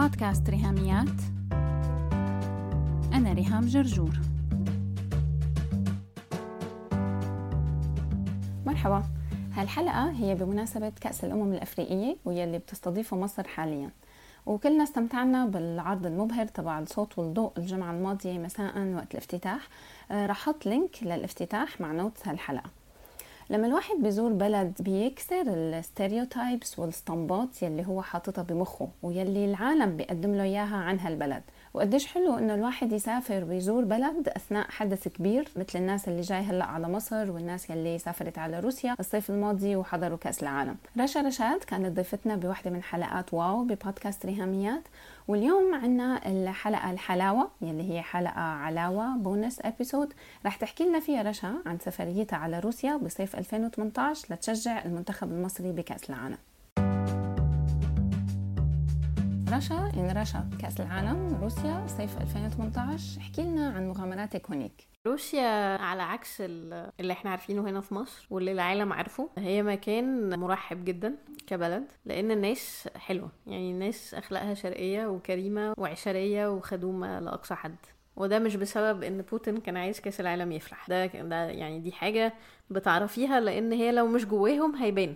بودكاست ريهاميات. أنا ريهام جرجور. مرحبا. هالحلقة هي بمناسبة كأس الأمم الأفريقية واللي بتستضيفه مصر حاليا. وكلنا استمتعنا بالعرض المبهر تبع الصوت والضوء الجمعة الماضية مساء وقت الافتتاح. آه، رح أحط link للافتتاح مع notes هالحلقة. لما الواحد بيزور بلد بيكسر ال stereotypes والاسطمبات يلي هو حاططها بمخه ويلي العالم بيقدم له إياها عن هالبلد. وقديش حلو إنه الواحد يسافر ويزور بلد أثناء حدث كبير مثل الناس اللي جاي هلأ على مصر والناس يلي سافرت على روسيا الصيف الماضي وحضروا كأس العالم. رشا رشاد كانت ضيفتنا بوحدة من حلقات واو ببودكاست ريهاميات واليوم عنا الحلقة العلاوة يلي هي حلقة علاوة bonus episode رح تحكي لنا فيها رشا عن سفريتها على روسيا بصيف 2018 لتشجع المنتخب المصري بكأس العالم. رشا إن رشا كأس العالم روسيا صيف 2018 احكي لنا عن مغامراتك هناك. روسيا على عكس اللي إحنا عارفينه هنا في مصر واللي العالم عارفه هي مكان مرحب جدا كبلد لأن الناس حلوة. يعني الناس أخلاقها شرقية وكريمة وعشرية وخدومة لأقصى حد. وده مش بسبب إن بوتين كان عايز كأس العالم يفرح. ده ده يعني دي حاجة بتعرفيها لأن هي لو مش جواهم هيبان.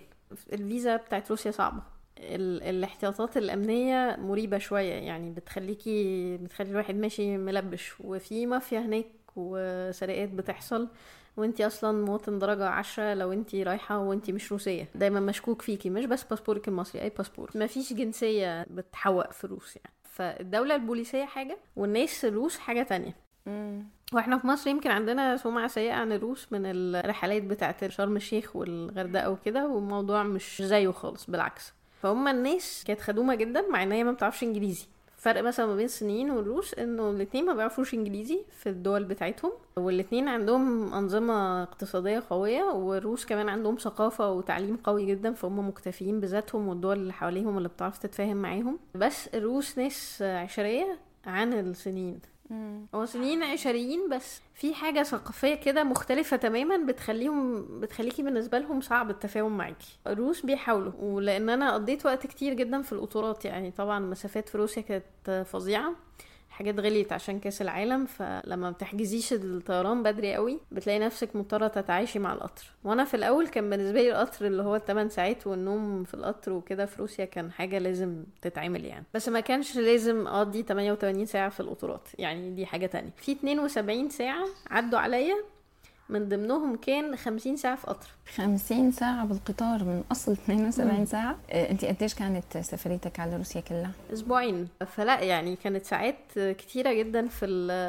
الفيزا بتاعت روسيا صعبة. الاحتياطات الأمنية مريبة شوية يعني بتخليكي بتخلي الواحد ماشي ملبش وفي مافيا هناك وسرقات بتحصل وانتي أصلا مواطن درجة عشرة لو انتي رايحة وانتي مش روسية. دايما مشكوك فيكي مش بس باسبورك المصري أي باسبور. مفيش جنسية بتحوق في روسيا يعني. فالدولة البوليسية حاجة والناس الروس حاجة تانية. وإحنا في مصر يمكن عندنا سمعة سيئة عن الروس من الرحلات بتاعت شرم الشيخ والغردقة وكده والموضوع مش زيه خالص بالعكس. فهم الناس كانت خدومة جدا مع إن هي ما بتعرفش إنجليزي. فرق مثلا ما بين الصينيين والروس إنه الاثنين ما بيعرفوش إنجليزي في الدول بتاعتهم والاثنين عندهم أنظمة اقتصادية قوية والروس كمان عندهم ثقافة وتعليم قوي جدا فهم مكتفيين بذاتهم والدول اللي حواليهم اللي بتعرف تتفاهم معاهم. بس الروس ناس عشرية عن الصينيين هو صينيين عشريين بس في حاجة ثقافية كده مختلفة تماما بتخليهم بتخليكي بالنسبة لهم صعب التفاهم معاكي. الروس بيحاولوا ولأن أنا قضيت وقت كتير جدا في القطورات يعني طبعا المسافات في روسيا كانت فظيعة. حاجات غليت عشان كاس العالم فلما بتحجزيش الطيران بدري قوي بتلاقي نفسك مضطرة تتعايشي مع القطر. وأنا في الأول كان بالنسبة لي القطر اللي هو الثمان ساعات والنوم في القطر وكده في روسيا كان حاجة لازم تتعمل يعني. بس ما كانش لازم أقضي 88 ساعة في القطورات يعني دي حاجة تانية. في 72 ساعة عدوا عليا من ضمنهم كان 50 ساعة في قطر. 50 ساعة بالقطار من أصل 72 ساعة. آه، أنت قديش كانت سفريتك على روسيا كلها؟ أسبوعين. فلا يعني كانت ساعات كتيرة جدا في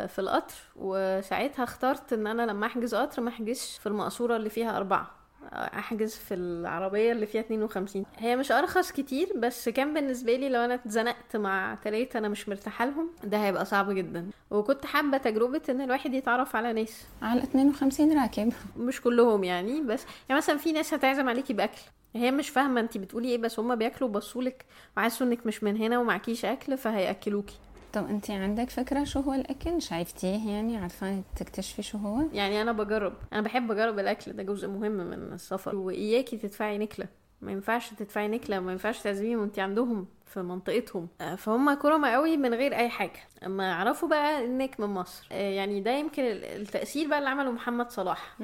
في القطر وساعتها اخترت إن أنا لما أحجز قطر ما أحجزش في المقصورة اللي فيها أربعة. أحجز في العربية اللي فيها 52 هي مش أرخص كتير بس كان بالنسبة لي لو أنا اتزنقت مع تلاتة أنا مش مرتاحة لهم ده هيبقى صعب جدا. وكنت حابة تجربة إن الواحد يتعرف على ناس. على 52 راكب. مش كلهم يعني بس يعني مثلا في ناس هتعزم عليكي بأكل. هي مش فاهمة انت بتقولي إيه بس هما بياكلوا بصولك وعايزوا إنك مش من هنا ومعكيش أكل فهيأكلوكي. طب انت عندك فكرة شو هو الأكل؟ شايفتيه يعني؟ عارفة تكتشفي شو هو؟ يعني أنا بجرب. أنا بحب أجرب الأكل. ده جزء مهم من السفر. وإياكي تدفعي نكلة. ما ينفعش تدفعي نكلة ما ينفعش تعزميهم. وانت عندهم في منطقتهم. آه، فهم كرمة قوي من غير أي حاجة. أما يعرفوا بقى إنك من مصر. آه، يعني ده يمكن التأثير بقى اللي عمله محمد صلاح.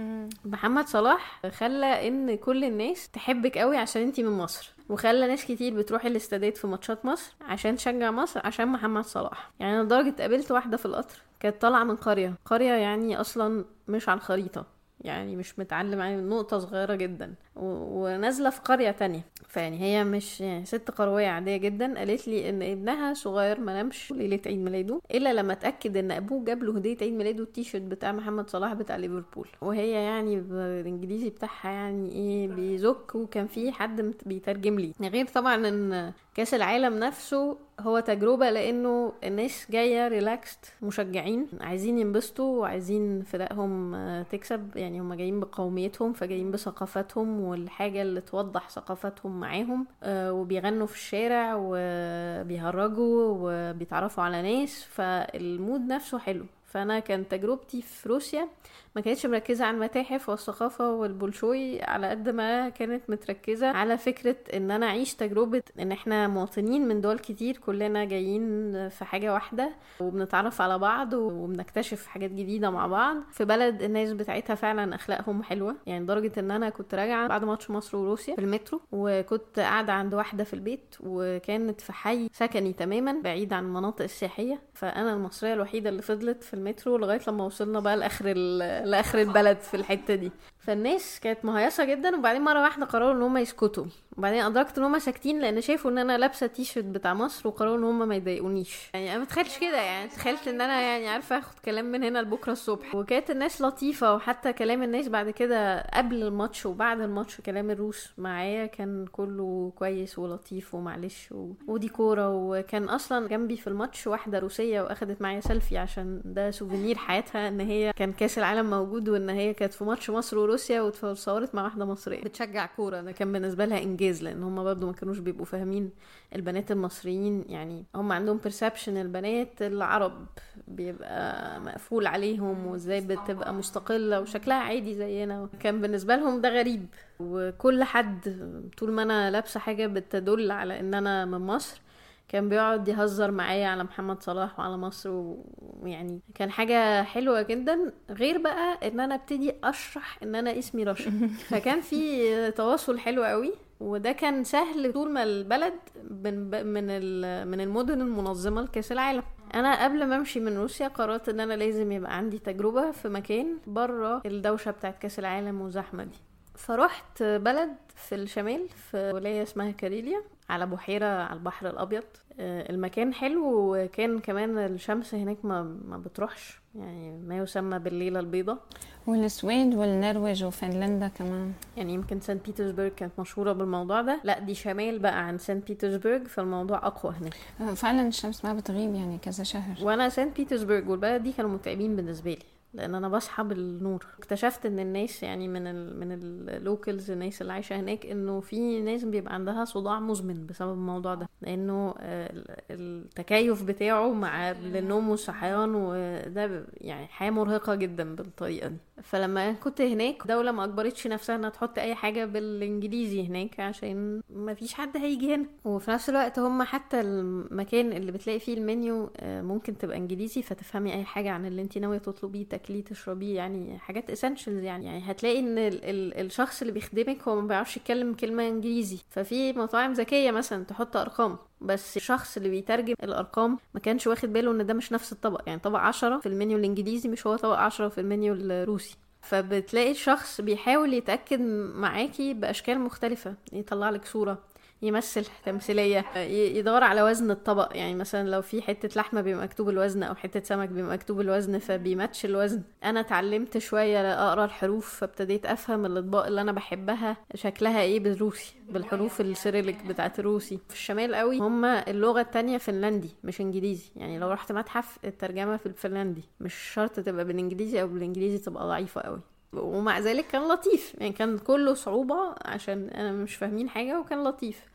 محمد صلاح خلى إن كل الناس تحبك قوي عشان انت من مصر. وخلى ناس كتير بتروح الاستادات في ماتشات مصر عشان تشجع مصر عشان محمد صلاح. يعني أنا لدرجة قابلت واحدة في القطر كانت طالعة من قرية. قرية يعني أصلا مش على الخريطة. يعني مش متعلم يعني نقطة صغيرة جدا. ونازلة في قرية تانية. فيعني هي مش يعني ست قروية عادية جدا. قالت لي إن ابنها صغير ما نامش ليلة عيد ميلاده إلا لما اتأكد إن أبوه جاب له هدية عيد ميلاده التيشيرت بتاع محمد صلاح بتاع ليفربول. وهي يعني بالانجليزي بتاعها يعني إيه basic وكان في حد بيترجم لي. غير طبعا إن كأس العالم نفسه هو تجربة لأنه الناس جاية relaxed مشجعين عايزين ينبسطوا وعايزين فرقهم تكسب. يعني هم جايين بقوميتهم فجايين بثقافتهم والحاجة اللي توضح ثقافتهم معاهم آه، وبيغنوا في الشارع وبيهرجوا وبيتعرفوا على ناس فالمود نفسه حلو. فأنا كان تجربتي في روسيا ما كانتش مركزة على المتاحف والثقافة والبولشوي على قد ما كانت متركزة على فكرة إن أنا أعيش تجربة إن إحنا مواطنين من دول كتير كلنا جايين في حاجة واحدة وبنتعرف على بعض وبنكتشف حاجات جديدة مع بعض في بلد الناس بتاعتها فعلا أخلاقهم حلوة. يعني لدرجة إن أنا كنت راجعة بعد ماتش مصر وروسيا في المترو وكنت قاعدة عند واحدة في البيت وكانت في حي سكني تماما بعيد عن المناطق السياحية. فأنا المصرية الوحيدة اللي فضلت في المترو لغاية لما وصلنا بقى لآخر لآخر البلد في الحتة دي. فالناس كانت مهيصة جدا وبعدين مرة واحدة قرروا إن هم يسكتوا. وبعدين أدركت إن هم ساكتين لأن شافوا إن أنا لابسة تيشرت بتاع مصر وقرروا إن هم ما يضايقونيش. يعني أنا متخيلش كده يعني تخيلت إن أنا يعني عارفة آخد كلام من هنا لبكرة الصبح. وكانت الناس لطيفة وحتى كلام الناس بعد كده قبل الماتش وبعد الماتش كلام الروس معايا كان كله كويس ولطيف ومعلش و... ودي كوره وكان أصلا جنبي في الماتش واحدة روسية وأخدت معايا سيلفي عشان ده souvenir حياتها إن هي كان كأس العالم موجود وإن هي كانت في ماتش مصر وروسيا وتصورت مع واحدة مصرية. بتشجع كورة. ده كان بالنسبة لها إنجاز لأن هم برضو ما كانوش بيبقوا فاهمين البنات المصريين. يعني هم عندهم perception البنات العرب بيبقى مقفول عليهم وإزاي بتبقى مستقلة وشكلها عادي زينا. كان بالنسبة لهم ده غريب. وكل حد طول ما أنا لابسة حاجة بتدل على إن أنا من مصر كان بيقعد يهزر معايا على محمد صلاح وعلى مصر ويعني كان حاجة حلوة جدا غير بقى إن أنا أبتدي أشرح إن أنا اسمي رشا. فكان في تواصل حلو قوي وده كان سهل طول ما البلد من من من المدن المنظمة لكأس العالم. أنا قبل ما أمشي من روسيا قررت إن أنا لازم يبقى عندي تجربة في مكان بره الدوشة بتاعت كأس العالم والزحمه دي. فرحت بلد في الشمال في ولاية اسمها كاريليا. على بحيرة على البحر الأبيض. المكان حلو وكان كمان الشمس هناك ما, ما بتروحش. يعني ما يسمى بالليلة البيضاء. والسويد والنرويج وفنلندا كمان. يعني يمكن سان بيترسبرغ كانت مشهورة بالموضوع ده. لا دي شمال بقى عن سان بيترسبرغ فالموضوع أقوى هناك. فعلا الشمس ما بتغيب يعني كذا شهر. وأنا سان بيترسبرغ والبلد دي كانوا متعبين بالنسبة لي. لأن أنا بصحى بالنور. اكتشفت إن الناس يعني من ال من ال locals الناس اللي عايشة هناك إنه في ناس بيبقى عندها صداع مزمن بسبب الموضوع ده. لأنه التكيف بتاعه مع النوم والصحيان وده يعني حياة مرهقة جدا بالطريقة دي. فلما كنت هناك دولة ما أجبرتش نفسها إنها تحط أي حاجة بالإنجليزي هناك عشان ما فيش حد هيجي هنا. وفي نفس الوقت هم حتى المكان اللي بتلاقي فيه المنيو ممكن تبقى إنجليزي فتفهمي أي حاجة عن اللي أنت ناوية تطلبيه تاكليه تشربيه يعني حاجات essentials يعني. يعني هتلاقي إن ال ال الشخص اللي بيخدمك هو ما بيعرفش يتكلم كلمة إنجليزي. ففي مطاعم ذكية مثلا تحط أرقام. بس الشخص اللي بيترجم الأرقام ما كانش واخد باله إن ده مش نفس الطبق يعني طبق عشرة في المنيو الإنجليزي مش هو طبق عشرة في المنيو الروسي. فبتلاقي الشخص بيحاول يتأكد معاكي بأشكال مختلفة يطلع لك صورة. يمثل تمثيلية يدور على وزن الطبق. يعني مثلا لو في حتة لحمة بيبقى مكتوب الوزن أو حتة سمك بيبقى مكتوب الوزن فبيماتش الوزن. أنا اتعلمت شوية أقرأ الحروف فابتديت أفهم الأطباق اللي أنا بحبها شكلها إيه بالروسي بالحروف ال Cyrillic بتاعت الروسي. في الشمال قوي هما اللغة التانية فنلندي مش إنجليزي. يعني لو رحت متحف الترجمة في الفنلندي مش شرط تبقى بالإنجليزي أو بالإنجليزي تبقى ضعيفة قوي. ومع ذلك كان لطيف. يعني كان كله صعوبة عشان أنا مش فاهمين حاجة وكان لطيف.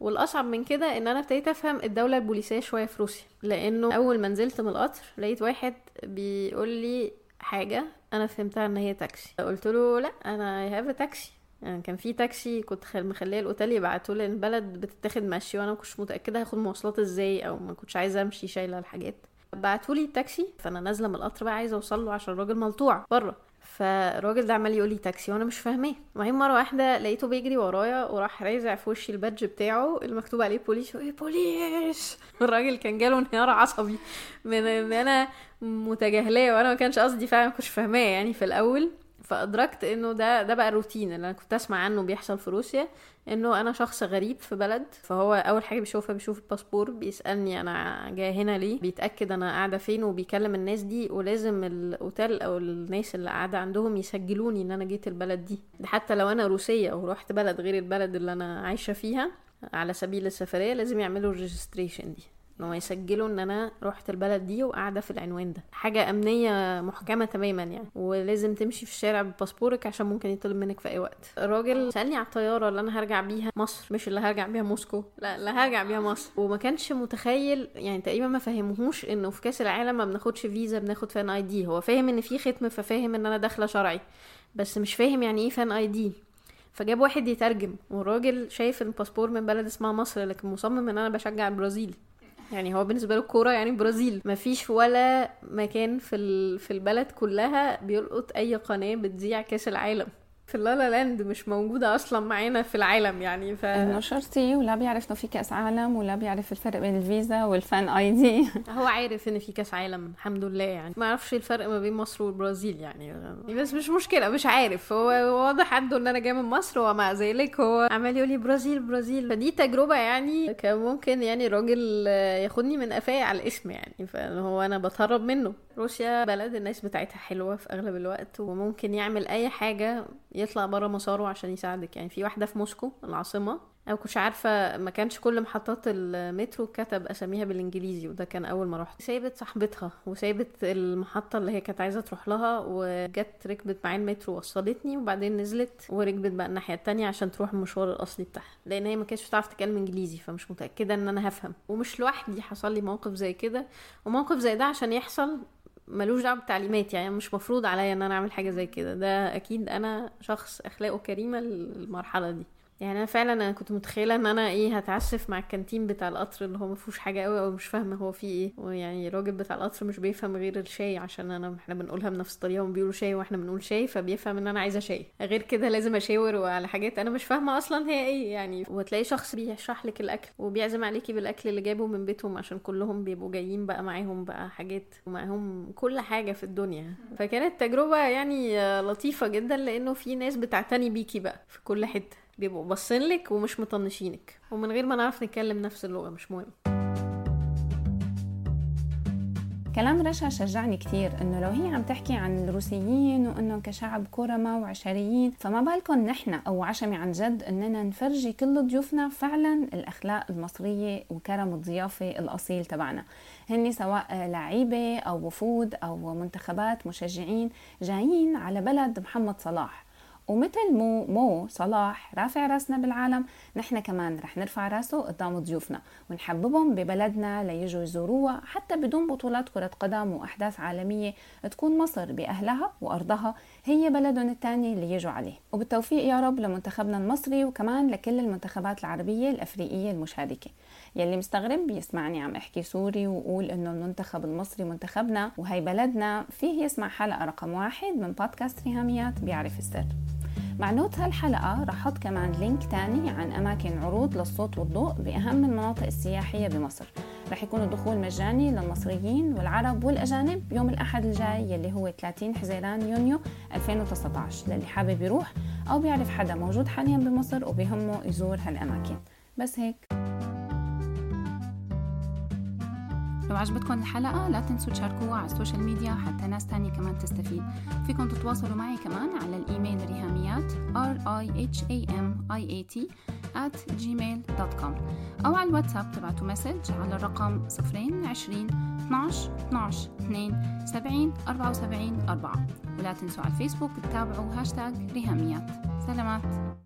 والأصعب من كده إن أنا ابتديت أفهم الدولة البوليسية شوية في روسيا. لأنه أول ما نزلت من القطر لقيت واحد بيقول لي حاجة أنا فهمتها إن هي تاكسي. قلت له لأ أنا have taxi يعني كان في تاكسي كنت مخلية الأوتيل يبعتوا لي البلد بتتاخد مشي وأنا مكنتش متأكدة هاخد مواصلات إزاي أو ما كنتش عايزة أمشي شايلة الحاجات. بعتوا لي التاكسي فأنا نازلة من القطر بقى عايزة أوصل له عشان الراجل ملطوع بره. فالراجل ده عمال يقول لي تاكسي وأنا مش فاهماه. وبعدين مرة واحدة لقيته بيجري ورايا وراح رازع في وشي ال badge بتاعه اللي مكتوب عليه بوليس إيه بوليس! الراجل كان جاله انهيار عصبي من ان أنا متجاهلاه وأنا ما كانش قصدي فعلا ما كنتش فاهماه يعني في الأول. فأدركت إنه ده ده بقى الروتين اللي أنا كنت أسمع عنه بيحصل في روسيا إنه أنا شخص غريب في بلد فهو أول حاجة بيشوفها بيشوف الباسبور بيسألني أنا جاي هنا ليه بيتأكد أنا قاعدة فين وبيكلم الناس دي ولازم الأوتيل أو الناس اللي قاعدة عندهم يسجلوني إن أنا جيت البلد دي. حتى لو أنا روسية ورحت بلد غير البلد اللي أنا عايشة فيها على سبيل السفرية لازم يعملوا ال registration دي. ان هو يسجلوا ان أنا رحت البلد دي وقاعدة في العنوان ده. حاجة أمنية محكمة تماما يعني. ولازم تمشي في الشارع بباسبورك عشان ممكن يطلب منك في أي وقت. الراجل سألني على الطيارة اللي أنا هرجع بيها مصر. مش اللي هرجع بيها موسكو لا اللي هرجع بيها مصر. وما كانش متخيل يعني تقريبا ما فهمهوش إنه في كأس العالم ما بناخدش فيزا بناخد fan ID. هو فاهم إن في ختم ففاهم إن أنا داخلة شرعي. بس مش فاهم يعني إيه fan ID. فجاب واحد يترجم والراجل شايف إن باسبور من بلد اسمها مصر لكن مصمم إن أنا بشجع البرازيل. يعني هو بالنسبة له الكورة يعني برازيل. مفيش ولا مكان في في البلد كلها بيلقط أي قناة بتذيع كأس العالم. في لالا لاند مش موجودة أصلا معانا في العالم يعني ف انه شرطي ولا بيعرف إنه في كأس عالم ولا بيعرف الفرق بين الفيزا وال fan ID. هو عارف إن في كأس عالم الحمد لله يعني. ما أعرفش الفرق ما بين مصر والبرازيل يعني. بس مش مشكلة مش عارف. هو واضح عنده إن أنا جاية من مصر ومع ذلك هو عمال يقول لي برازيل برازيل. فدي تجربة يعني كان ممكن يعني الراجل ياخدني من قفايا على الاسم يعني فهو أنا بتهرب منه. روسيا بلد الناس بتاعتها حلوة في أغلب الوقت وممكن يعمل أي حاجة يطلع بره مساره عشان يساعدك. يعني في واحدة في موسكو العاصمة. أنا كنتش عارفة ما كانش كل محطات المترو كتب أساميها بالإنجليزي وده كان أول ما رحت. سابت صاحبتها وسابت المحطة اللي هي كانت عايزة تروح لها وجت ركبت معايا المترو وصلتني وبعدين نزلت وركبت بقى الناحية التانية عشان تروح المشوار الأصلي بتاعها. لأن هي ما كانتش بتعرف تتكلم إنجليزي فمش متأكدة إن أنا هفهم. ومش لوحدي حصل لي موقف زي كده. وموقف زي ده عشان يحصل ملوش دعوة بالتعليمات يعني مش مفروض عليا إن أنا أعمل حاجة زي كده. ده أكيد أنا شخص أخلاقه كريمة للمرحلة دي. يعني أنا فعلا أنا كنت متخيلة إن أنا إيه هتعسف مع الكانتين بتاع القطر اللي هو ما فيهوش حاجة قوي أو مش فاهمة هو فيه إيه. ويعني الراجل بتاع القطر مش بيفهم غير الشاي عشان أنا إحنا بنقولها بنفس الطريقة هم بيقولوا شاي وإحنا بنقول شاي فبيفهم إن أنا عايزة شاي. غير كده لازم أشاور على حاجات أنا مش فاهمة أصلا هي إيه يعني. وتلاقي شخص بيشرح لك الأكل وبيعزم عليكي بالأكل اللي جابه من بيتهم عشان كلهم بيبقوا جايين بقى معاهم بقى حاجات ومعاهم كل حاجة في الدنيا. فكانت تجربة يعني لطيفة جدا لأنه في ناس بتعتني بيكي بقى في كل حتة. بيبقوا باصين لك ومش مطنشينك. ومن غير ما نعرف نتكلم نفس اللغة مش مهم. كلام رشا شجعني كتير إنه لو هي عم تحكي عن الروسيين وانهم كشعب كرمة وعشريين فما بالكم نحن أو عشمي عن جد إننا نفرجي كل ضيوفنا فعلا الأخلاق المصرية وكرم الضيافة الأصيل تبعنا. هن سواء لعيبة أو وفود أو منتخبات مشجعين جايين على بلد محمد صلاح. ومثل مو مو صلاح رافع راسنا بالعالم نحن كمان رح نرفع راسه قدام ضيوفنا ونحببهم ببلدنا ليجوا يزوروها حتى بدون بطولات كرة قدم وأحداث عالمية تكون مصر بأهلها وأرضها هي بلدهم الثاني اللي يجوا عليه. وبالتوفيق يا رب لمنتخبنا المصري وكمان لكل المنتخبات العربية الأفريقية المشاركة. يلي مستغرب بيسمعني عم احكي سوري وقول إنه المنتخب المصري منتخبنا وهي بلدنا فيه يسمع حلقة رقم واحد من بودكاست ريهاميات بيعرف السر. مع note هالحلقة رح أحط كمان link تاني عن أماكن عروض للصوت والضوء بأهم المناطق السياحية بمصر. رح يكون الدخول مجاني للمصريين والعرب والأجانب يوم الأحد الجاي يلي هو 30 حزيران يونيو 2019 للي حابب يروح أو بيعرف حدا موجود حاليا بمصر وبهمه يزور هالأماكن. بس هيك. لو عجبتكم الحلقة لا تنسوا تشاركوها على ال social media حتى ناس تانية كمان تستفيد. فيكم تتواصلوا معي كمان على الإيميل ريهاميات r i h a m i a t at gmail.com أو على الواتساب تبعتوا message على الرقم 0 20 12 12 2 70 74 4 ولا تنسوا على الفيسبوك تتابعوا هاشتاج ريهاميات. سلامات.